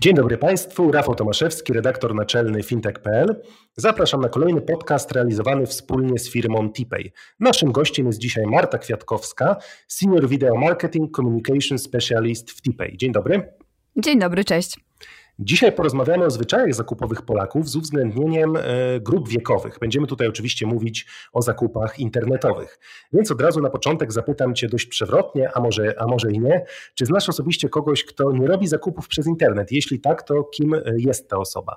Dzień dobry Państwu, Rafał Tomaszewski, redaktor naczelny fintech.pl. Zapraszam na kolejny podcast realizowany wspólnie z firmą TPay. Naszym gościem jest dzisiaj Marta Kwiatkowska, Senior Video Marketing Communication Specialist w TPay. Dzień dobry. Dzień dobry, cześć. Dzisiaj porozmawiamy o zwyczajach zakupowych Polaków z uwzględnieniem e, grup wiekowych. Będziemy tutaj oczywiście mówić o zakupach internetowych. Więc od razu na początek zapytam Cię dość przewrotnie, a może, a może i nie, czy znasz osobiście kogoś, kto nie robi zakupów przez internet? Jeśli tak, to kim jest ta osoba?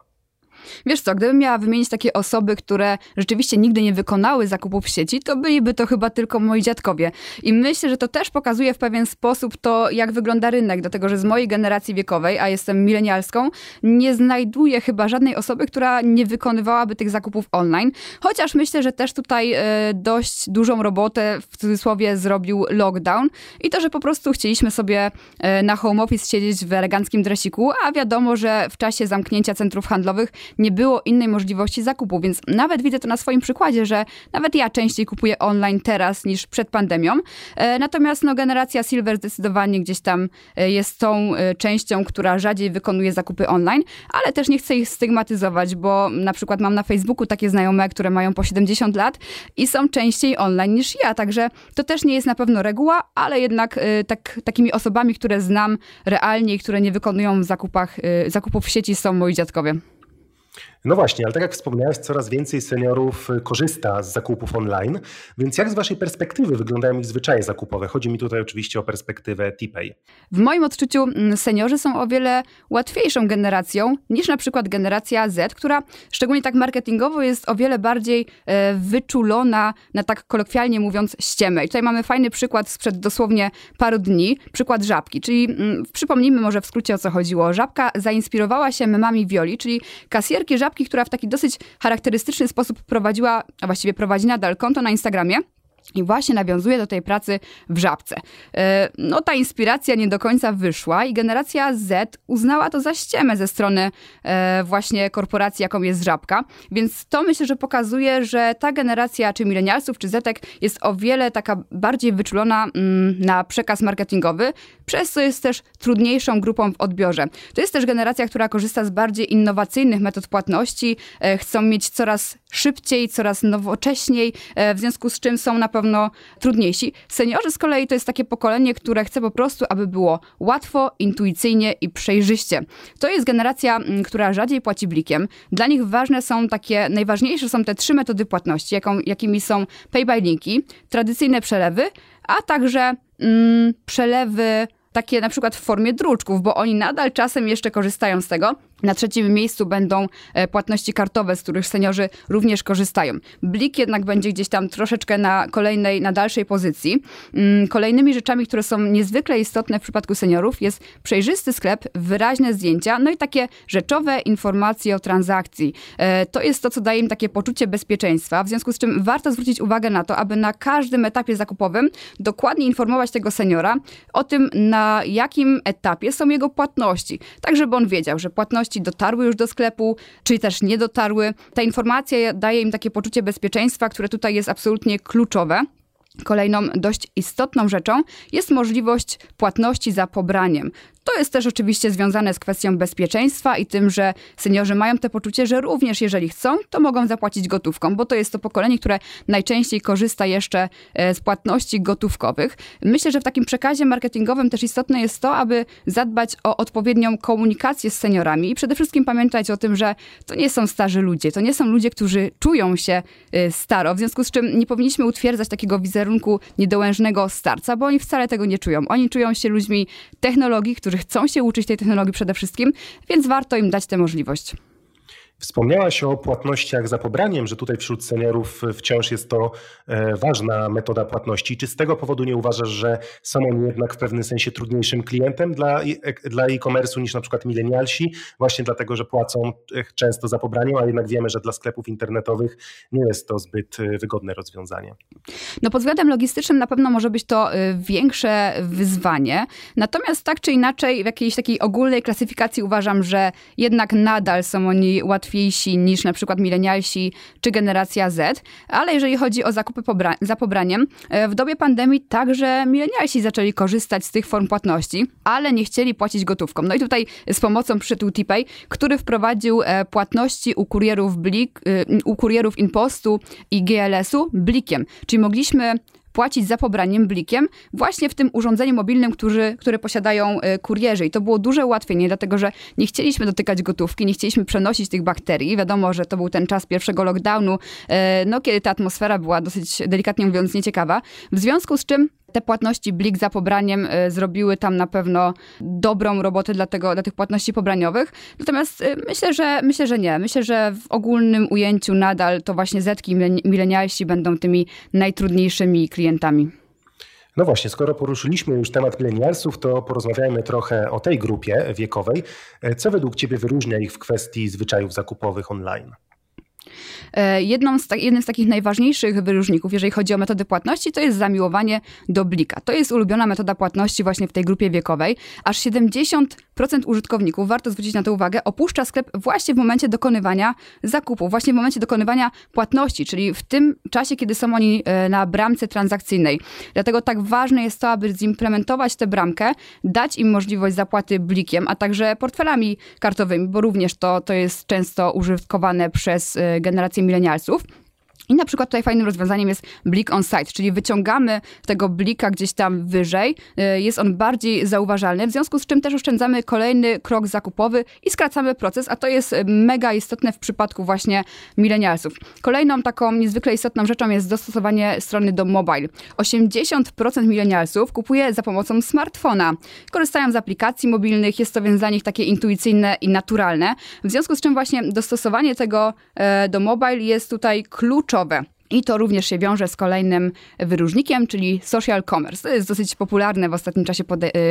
Wiesz co, gdybym miała wymienić takie osoby, które rzeczywiście nigdy nie wykonały zakupów w sieci, to byliby to chyba tylko moi dziadkowie. I myślę, że to też pokazuje w pewien sposób to, jak wygląda rynek, dlatego że z mojej generacji wiekowej, a jestem milenialską, nie znajduję chyba żadnej osoby, która nie wykonywałaby tych zakupów online. Chociaż myślę, że też tutaj e, dość dużą robotę w cudzysłowie zrobił lockdown i to, że po prostu chcieliśmy sobie e, na home office siedzieć w eleganckim dresiku, a wiadomo, że w czasie zamknięcia centrów handlowych nie było innej możliwości zakupu, więc nawet widzę to na swoim przykładzie, że nawet ja częściej kupuję online teraz niż przed pandemią. E, natomiast no, generacja Silver zdecydowanie gdzieś tam e, jest tą e, częścią, która rzadziej wykonuje zakupy online, ale też nie chcę ich stygmatyzować, bo na przykład mam na Facebooku takie znajome, które mają po 70 lat i są częściej online niż ja, także to też nie jest na pewno reguła, ale jednak tak, takimi osobami, które znam realnie i które nie wykonują zakupach, zakupów w sieci są moi dziadkowie. No właśnie, ale tak jak wspomniałeś, coraz więcej seniorów y, korzysta z zakupów online, więc jak z Waszej perspektywy wyglądają ich zwyczaje zakupowe? Chodzi mi tutaj oczywiście o perspektywę TPay. W moim odczuciu mm, seniorzy są o wiele łatwiejszą generacją niż na przykład generacja Z, która szczególnie tak marketingowo jest o wiele bardziej e, wyczulona na tak kolokwialnie mówiąc ściemę. I tutaj mamy fajny przykład sprzed dosłownie paru dni, przykład żabki, czyli mm, przypomnijmy może w skrócie o co chodziło. Żabka zainspirowała się memami Violi, czyli kasjerki żabki Która w taki dosyć charakterystyczny sposób prowadziła, a właściwie prowadzi nadal konto na Instagramie. I właśnie nawiązuje do tej pracy w żabce. E, no ta inspiracja nie do końca wyszła i generacja Z uznała to za ściemę ze strony e, właśnie korporacji, jaką jest żabka. Więc to myślę, że pokazuje, że ta generacja, czy milenialsów, czy Zetek jest o wiele taka bardziej wyczulona mm, na przekaz marketingowy, przez co jest też trudniejszą grupą w odbiorze. To jest też generacja, która korzysta z bardziej innowacyjnych metod płatności, e, chcą mieć coraz szybciej, coraz nowocześniej, w związku z czym są na pewno trudniejsi. Seniorzy z kolei to jest takie pokolenie, które chce po prostu, aby było łatwo, intuicyjnie i przejrzyście. To jest generacja, mm, która rzadziej płaci blikiem. Dla nich ważne są takie, najważniejsze są te trzy metody płatności, jaką, jakimi są pay by linki, tradycyjne przelewy, a także mm, przelewy takie na przykład w formie druczków, bo oni nadal czasem jeszcze korzystają z tego. Na trzecim miejscu będą e, płatności kartowe, z których seniorzy również korzystają. Blik jednak będzie gdzieś tam troszeczkę na kolejnej, na dalszej pozycji. Mm, kolejnymi rzeczami, które są niezwykle istotne w przypadku seniorów jest przejrzysty sklep, wyraźne zdjęcia, no i takie rzeczowe informacje o transakcji. E, to jest to, co daje im takie poczucie bezpieczeństwa, w związku z czym warto zwrócić uwagę na to, aby na każdym etapie zakupowym dokładnie informować tego seniora o tym, na jakim etapie są jego płatności, tak żeby on wiedział, że płatności dotarły już do sklepu, czy też nie dotarły. Ta informacja daje im takie poczucie bezpieczeństwa, które tutaj jest absolutnie kluczowe. Kolejną dość istotną rzeczą jest możliwość płatności za pobraniem. To jest też oczywiście związane z kwestią bezpieczeństwa i tym, że seniorzy mają te poczucie, że również jeżeli chcą, to mogą zapłacić gotówką, bo to jest to pokolenie, które najczęściej korzysta jeszcze e, z płatności gotówkowych. Myślę, że w takim przekazie marketingowym też istotne jest to, aby zadbać o odpowiednią komunikację z seniorami i przede wszystkim pamiętać o tym, że to nie są starzy ludzie, to nie są ludzie, którzy czują się e, staro, w związku z czym nie powinniśmy utwierdzać takiego wizerunku niedołężnego starca, bo oni wcale tego nie czują. Oni czują się ludźmi technologii, którzy chcą się uczyć tej technologii przede wszystkim, więc warto im dać tę możliwość. Wspomniałaś o płatnościach za pobraniem, że tutaj wśród seniorów wciąż jest to e, ważna metoda płatności. Czy z tego powodu nie uważasz, że są oni jednak w pewnym sensie trudniejszym klientem dla, e, e-commerce'u niż na przykład milenialsi, właśnie dlatego, że płacą e, często za pobraniem, a jednak wiemy, że dla sklepów internetowych nie jest to zbyt wygodne rozwiązanie. No pod względem logistycznym na pewno może być to większe wyzwanie, natomiast tak czy inaczej w jakiejś takiej ogólnej klasyfikacji uważam, że jednak nadal są oni łatwiej łatwiejsi niż na przykład milenialsi czy generacja Z, ale jeżeli chodzi o zakupy za pobraniem, e, w dobie pandemii także milenialsi zaczęli korzystać z tych form płatności, ale nie chcieli płacić gotówką. No i tutaj z pomocą przyszedł TPay, który wprowadził e, płatności u kurierów Blik, e, u kurierów Inpostu i GLS-u blikiem, czyli mogliśmy płacić za pobraniem blikiem właśnie w tym urządzeniu mobilnym, który, które posiadają e, kurierzy. I to było duże ułatwienie, dlatego że nie chcieliśmy dotykać gotówki, nie chcieliśmy przenosić tych bakterii. Wiadomo, że to był ten czas pierwszego lockdownu, e, no kiedy ta atmosfera była dosyć delikatnie mówiąc nieciekawa. W związku z czym te płatności Blik za pobraniem y, zrobiły tam na pewno dobrą robotę dla, tego, dla tych płatności pobraniowych. Natomiast y, myślę, że myślę, że nie. Myślę, że w ogólnym ujęciu nadal to właśnie zetki milenialsi będą tymi najtrudniejszymi klientami. No właśnie, skoro poruszyliśmy już temat milenialsów, to porozmawiajmy trochę o tej grupie wiekowej. E, co według Ciebie wyróżnia ich w kwestii zwyczajów zakupowych online? E, jedną z, jednym z takich najważniejszych wyróżników, jeżeli chodzi o metody płatności, to jest zamiłowanie do blika. To jest ulubiona metoda płatności właśnie w tej grupie wiekowej. Aż 70% użytkowników, warto zwrócić na to uwagę, opuszcza sklep właśnie w momencie dokonywania zakupu, właśnie w momencie dokonywania płatności, czyli w tym czasie, kiedy są oni e, na bramce transakcyjnej. Dlatego tak ważne jest to, aby zimplementować tę bramkę, dać im możliwość zapłaty blikiem, a także portfelami kartowymi, bo również to, to jest często użytkowane przez e, generację milenialsów. I na przykład tutaj fajnym rozwiązaniem jest blik on site, czyli wyciągamy tego blika gdzieś tam wyżej, y, jest on bardziej zauważalny, w związku z czym też oszczędzamy kolejny krok zakupowy i skracamy proces, a to jest mega istotne w przypadku właśnie milenialsów. Kolejną taką niezwykle istotną rzeczą jest dostosowanie strony do mobile. 80% milenialsów kupuje za pomocą smartfona. Korzystają z aplikacji mobilnych, jest to więc dla nich takie intuicyjne i naturalne, w związku z czym właśnie dostosowanie tego e, do mobile jest tutaj kluczowe i to również się wiąże z kolejnym wyróżnikiem, czyli social commerce. To jest dosyć popularne w ostatnim czasie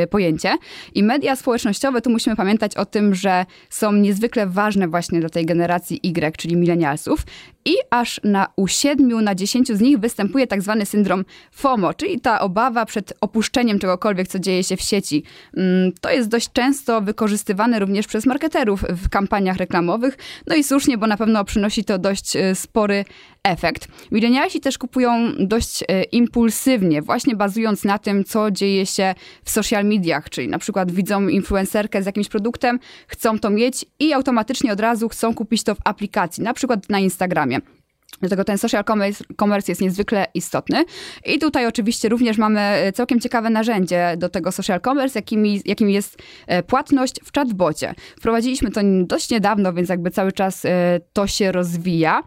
y, pojęcie. I media społecznościowe, tu musimy pamiętać o tym, że są niezwykle ważne właśnie dla tej generacji Y, czyli milenialsów. I aż na u 7 na 10 z nich występuje tak zwany syndrom FOMO, czyli ta obawa przed opuszczeniem czegokolwiek, co dzieje się w sieci. Mm, to jest dość często wykorzystywane również przez marketerów w kampaniach reklamowych. No i słusznie, bo na pewno przynosi to dość y, spory efekt. Milenialsi też kupują dość e, impulsywnie, właśnie bazując na tym, co dzieje się w social mediach, czyli na przykład widzą influencerkę z jakimś produktem, chcą to mieć i automatycznie od razu chcą kupić to w aplikacji, na przykład na Instagramie. Dlatego ten social commerce jest niezwykle istotny. I tutaj oczywiście również mamy e, całkiem ciekawe narzędzie do tego social commerce, jakim, jest e, płatność w chatbocie. Wprowadziliśmy to dość niedawno, więc jakby cały czas e, to się rozwija.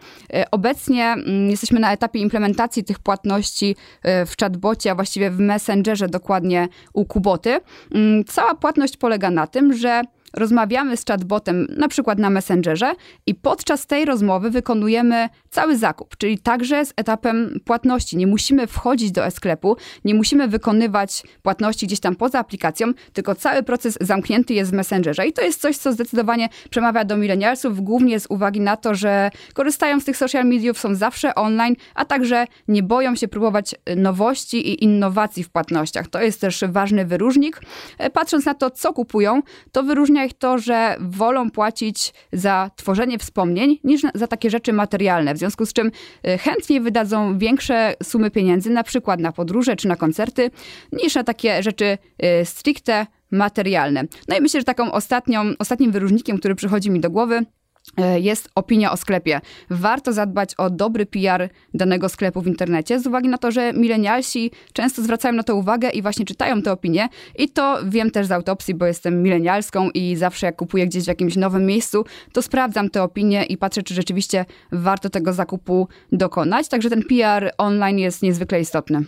Obecnie mm, jesteśmy na etapie implementacji tych płatności w chatbocie, a właściwie w Messengerze dokładnie u Kuboty. Mm, cała płatność polega na tym, że rozmawiamy z chatbotem na przykład na Messengerze i podczas tej rozmowy wykonujemy cały zakup, czyli także z etapem płatności. Nie musimy wchodzić do e-sklepu, nie musimy wykonywać płatności gdzieś tam poza aplikacją, tylko cały proces zamknięty jest w Messengerze i to jest coś, co zdecydowanie przemawia do milenialsów, głównie z uwagi na to, że korzystają z tych social mediów, są zawsze online, a także nie boją się próbować nowości i innowacji w płatnościach. To jest też ważny wyróżnik. E, patrząc na to, co kupują, to wyróżnia ich to, że wolą płacić za tworzenie wspomnień niż za takie rzeczy materialne. W związku z czym y, chętniej wydadzą większe sumy pieniędzy, na przykład na podróże czy na koncerty, niż na takie rzeczy y, stricte materialne. No i myślę, że taką ostatnią, ostatnim wyróżnikiem, który przychodzi mi do głowy, jest opinia o sklepie. Warto zadbać o dobry PR danego sklepu w internecie, z uwagi na to, że milenialsi często zwracają na to uwagę i właśnie czytają te opinie. I to wiem też z autopsji, bo jestem milenialską i zawsze jak kupuję gdzieś w jakimś nowym miejscu, to sprawdzam te opinie i patrzę, czy rzeczywiście warto tego zakupu dokonać. Także ten PR online jest niezwykle istotny.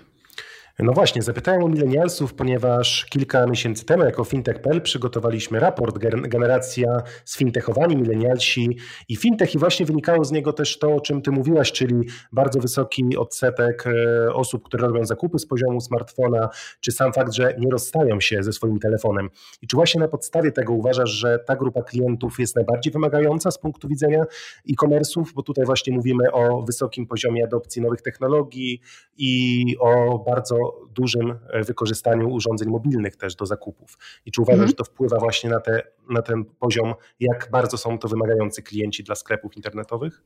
No właśnie, zapytałem o milenialsów, ponieważ kilka miesięcy temu jako fintech.pl przygotowaliśmy raport Generacja sfintechowani, milenialsi i fintech i właśnie wynikało z niego też to, o czym ty mówiłaś, czyli bardzo wysoki odsetek e, osób, które robią zakupy z poziomu smartfona, czy sam fakt, że nie rozstają się ze swoim telefonem. I czy właśnie na podstawie tego uważasz, że ta grupa klientów jest najbardziej wymagająca z punktu widzenia e-commerce'ów, bo tutaj właśnie mówimy o wysokim poziomie adopcji nowych technologii i o bardzo dużym e, wykorzystaniu urządzeń mobilnych też do zakupów. I czy uważasz, mhm. że to wpływa właśnie na, te, na ten poziom, jak bardzo są to wymagający klienci dla sklepów internetowych?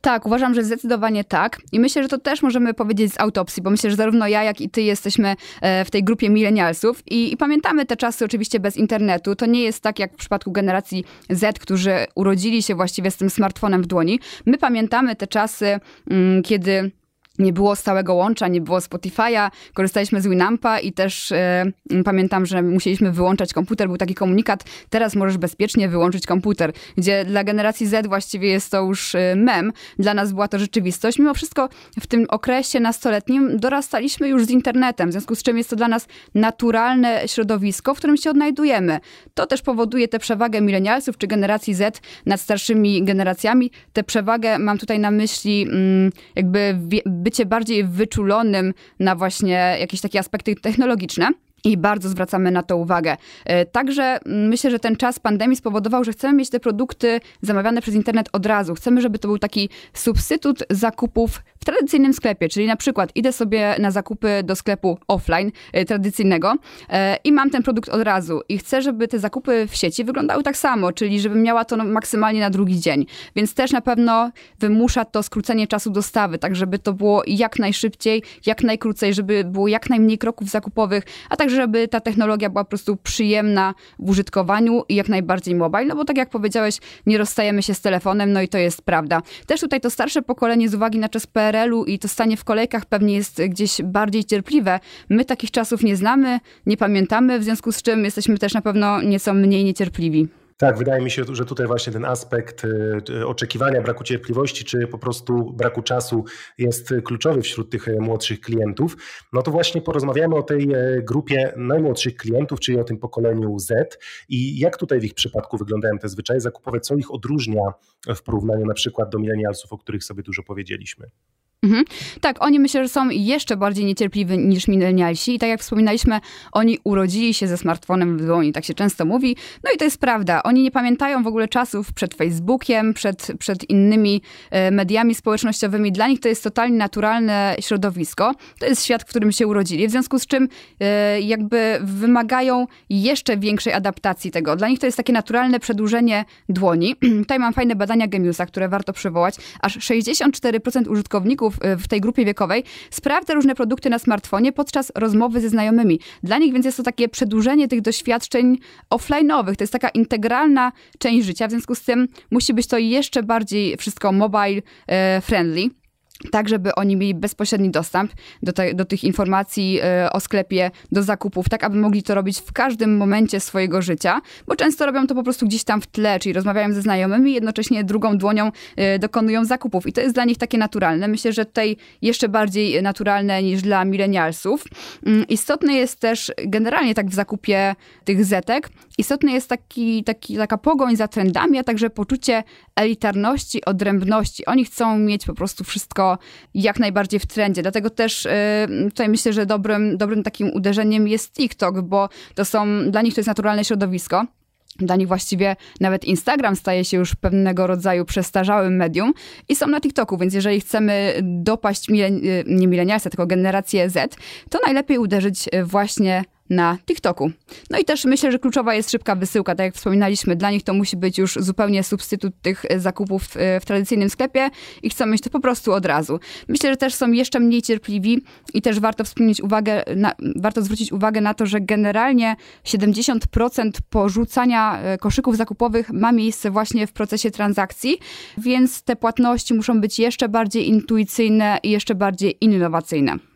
Tak, uważam, że zdecydowanie tak. I myślę, że to też możemy powiedzieć z autopsji, bo myślę, że zarówno ja, jak i ty jesteśmy e, w tej grupie milenialsów i, i, pamiętamy te czasy oczywiście bez internetu. To nie jest tak jak w przypadku generacji Z, którzy urodzili się właściwie z tym smartfonem w dłoni. My pamiętamy te czasy, mm, kiedy nie było stałego łącza, nie było Spotify'a, korzystaliśmy z Winampa i też e, pamiętam, że musieliśmy wyłączać komputer, był taki komunikat, teraz możesz bezpiecznie wyłączyć komputer, gdzie dla generacji Z właściwie jest to już e, mem, dla nas była to rzeczywistość. Mimo wszystko w tym okresie nastoletnim dorastaliśmy już z internetem, w związku z czym jest to dla nas naturalne środowisko, w którym się odnajdujemy. To też powoduje tę przewagę milenialsów czy generacji Z nad starszymi generacjami. Tę przewagę mam tutaj na myśli mm, jakby bycie bardziej wyczulonym na właśnie jakieś takie aspekty technologiczne. I bardzo zwracamy na to uwagę. E, także myślę, że ten czas pandemii spowodował, że chcemy mieć te produkty zamawiane przez internet od razu. Chcemy, żeby to był taki substytut zakupów w tradycyjnym sklepie, czyli na przykład idę sobie na zakupy do sklepu offline, e, tradycyjnego e, i mam ten produkt od razu i chcę, żeby te zakupy w sieci wyglądały tak samo, czyli żebym miała to maksymalnie na drugi dzień. Więc też na pewno wymusza to skrócenie czasu dostawy, tak żeby to było jak najszybciej, jak najkrócej, żeby było jak najmniej kroków zakupowych, a także żeby ta technologia była po prostu przyjemna w użytkowaniu i jak najbardziej mobile, no bo tak jak powiedziałeś, nie rozstajemy się z telefonem, no i to jest prawda. Też tutaj to starsze pokolenie z uwagi na czas PRL-u i to stanie w kolejkach pewnie jest gdzieś bardziej cierpliwe. My takich czasów nie znamy, nie pamiętamy, w związku z czym jesteśmy też na pewno nieco mniej niecierpliwi. Tak, wydaje mi się, że tutaj właśnie ten aspekt y, oczekiwania, braku cierpliwości, czy po prostu braku czasu jest kluczowy wśród tych e, młodszych klientów. No to właśnie porozmawiamy o tej e, grupie najmłodszych klientów, czyli o tym pokoleniu Z i jak tutaj w ich przypadku wyglądają te zwyczaje zakupowe, co ich odróżnia w porównaniu na przykład do milenialsów, o których sobie dużo powiedzieliśmy. Mhm. Tak, oni myślę, że są jeszcze bardziej niecierpliwi niż milenialsi i tak jak wspominaliśmy, oni urodzili się ze smartfonem w dłoni, tak się często mówi. No i to jest prawda. Oni nie pamiętają w ogóle czasów przed Facebookiem, przed, przed innymi e, mediami społecznościowymi. Dla nich to jest totalnie naturalne środowisko. To jest świat, w którym się urodzili, w związku z czym e, jakby wymagają jeszcze większej adaptacji tego. Dla nich to jest takie naturalne przedłużenie dłoni. Tutaj mam fajne badania Gemiusa, które warto przywołać. Aż 64% użytkowników W tej grupie wiekowej sprawdza różne produkty na smartfonie podczas rozmowy ze znajomymi. Dla nich więc jest to takie przedłużenie tych doświadczeń offline'owych. To jest taka integralna część życia, w związku z tym musi być to jeszcze bardziej wszystko mobile y, friendly tak żeby oni mieli bezpośredni dostęp do, te, do tych informacji y, o sklepie, do zakupów, tak aby mogli to robić w każdym momencie swojego życia, bo często robią to po prostu gdzieś tam w tle, czyli rozmawiają ze znajomymi jednocześnie drugą dłonią y, dokonują zakupów i to jest dla nich takie naturalne. Myślę, że tutaj jeszcze bardziej naturalne niż dla milenialsów. Y, istotne jest też generalnie tak w zakupie tych zetek, istotne jest taki, taki, taka pogoń za trendami, a także poczucie elitarności, odrębności. Oni chcą mieć po prostu wszystko jak najbardziej w trendzie. Dlatego też y, tutaj myślę, że dobrym, dobrym takim uderzeniem jest TikTok, bo to są, dla nich to jest naturalne środowisko. Dla nich właściwie nawet Instagram staje się już pewnego rodzaju przestarzałym medium i są na TikToku, więc jeżeli chcemy dopaść milen, y, nie milenialsa, tylko generację Z, to najlepiej uderzyć właśnie na TikToku. No i też myślę, że kluczowa jest szybka wysyłka. Tak jak wspominaliśmy, dla nich to musi być już zupełnie substytut tych zakupów w tradycyjnym sklepie i chcą mieć to po prostu od razu. Myślę, że też są jeszcze mniej cierpliwi i też warto wspomnieć uwagę, na, warto zwrócić uwagę na to, że generalnie 70% porzucania e, koszyków zakupowych ma miejsce właśnie w procesie transakcji, więc te płatności muszą być jeszcze bardziej intuicyjne i jeszcze bardziej innowacyjne.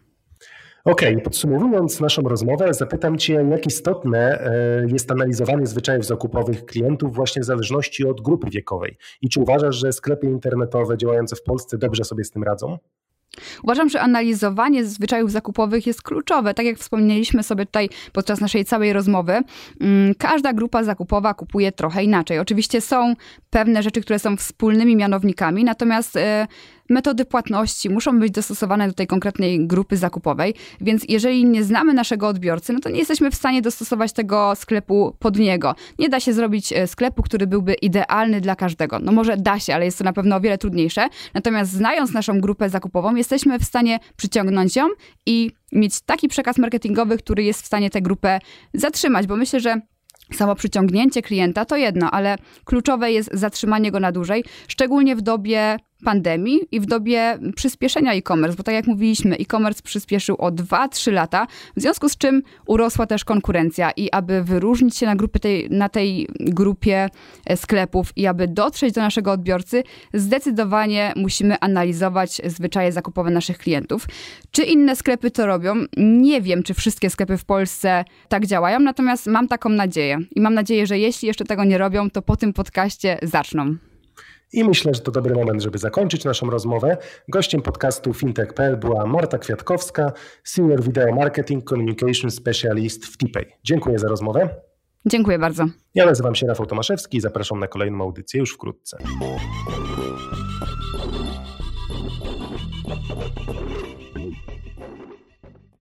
Okej, okay, podsumowując naszą rozmowę, zapytam Cię, jak istotne e, jest analizowanie zwyczajów zakupowych klientów właśnie w zależności od grupy wiekowej. I czy uważasz, że sklepy internetowe działające w Polsce dobrze sobie z tym radzą? Uważam, że analizowanie zwyczajów zakupowych jest kluczowe. Tak jak wspomnieliśmy sobie tutaj podczas naszej całej rozmowy, mm, każda grupa zakupowa kupuje trochę inaczej. Oczywiście są pewne rzeczy, które są wspólnymi mianownikami, natomiast e, metody płatności muszą być dostosowane do tej konkretnej grupy zakupowej, więc jeżeli nie znamy naszego odbiorcy, no to nie jesteśmy w stanie dostosować tego sklepu pod niego. Nie da się zrobić e, sklepu, który byłby idealny dla każdego. No może da się, ale jest to na pewno o wiele trudniejsze. Natomiast znając naszą grupę zakupową, jesteśmy w stanie przyciągnąć ją i mieć taki przekaz marketingowy, który jest w stanie tę grupę zatrzymać, bo myślę, że Samo przyciągnięcie klienta to jedno, ale kluczowe jest zatrzymanie go na dłużej, szczególnie w dobie pandemii i w dobie przyspieszenia e-commerce, bo tak jak mówiliśmy, e-commerce przyspieszył o 2-3 lata, w związku z czym urosła też konkurencja i aby wyróżnić się na, grupy tej, na tej grupie e, sklepów i aby dotrzeć do naszego odbiorcy, zdecydowanie musimy analizować zwyczaje zakupowe naszych klientów. Czy inne sklepy to robią? Nie wiem, czy wszystkie sklepy w Polsce tak działają, natomiast mam taką nadzieję i mam nadzieję, że jeśli jeszcze tego nie robią, to po tym podcaście zaczną. I myślę, że to dobry moment, żeby zakończyć naszą rozmowę. Gościem podcastu fintech.pl była Marta Kwiatkowska, Senior Video Marketing Communication Specialist w TPay. Dziękuję za rozmowę. Dziękuję bardzo. Ja nazywam się Rafał Tomaszewski i zapraszam na kolejną audycję już wkrótce.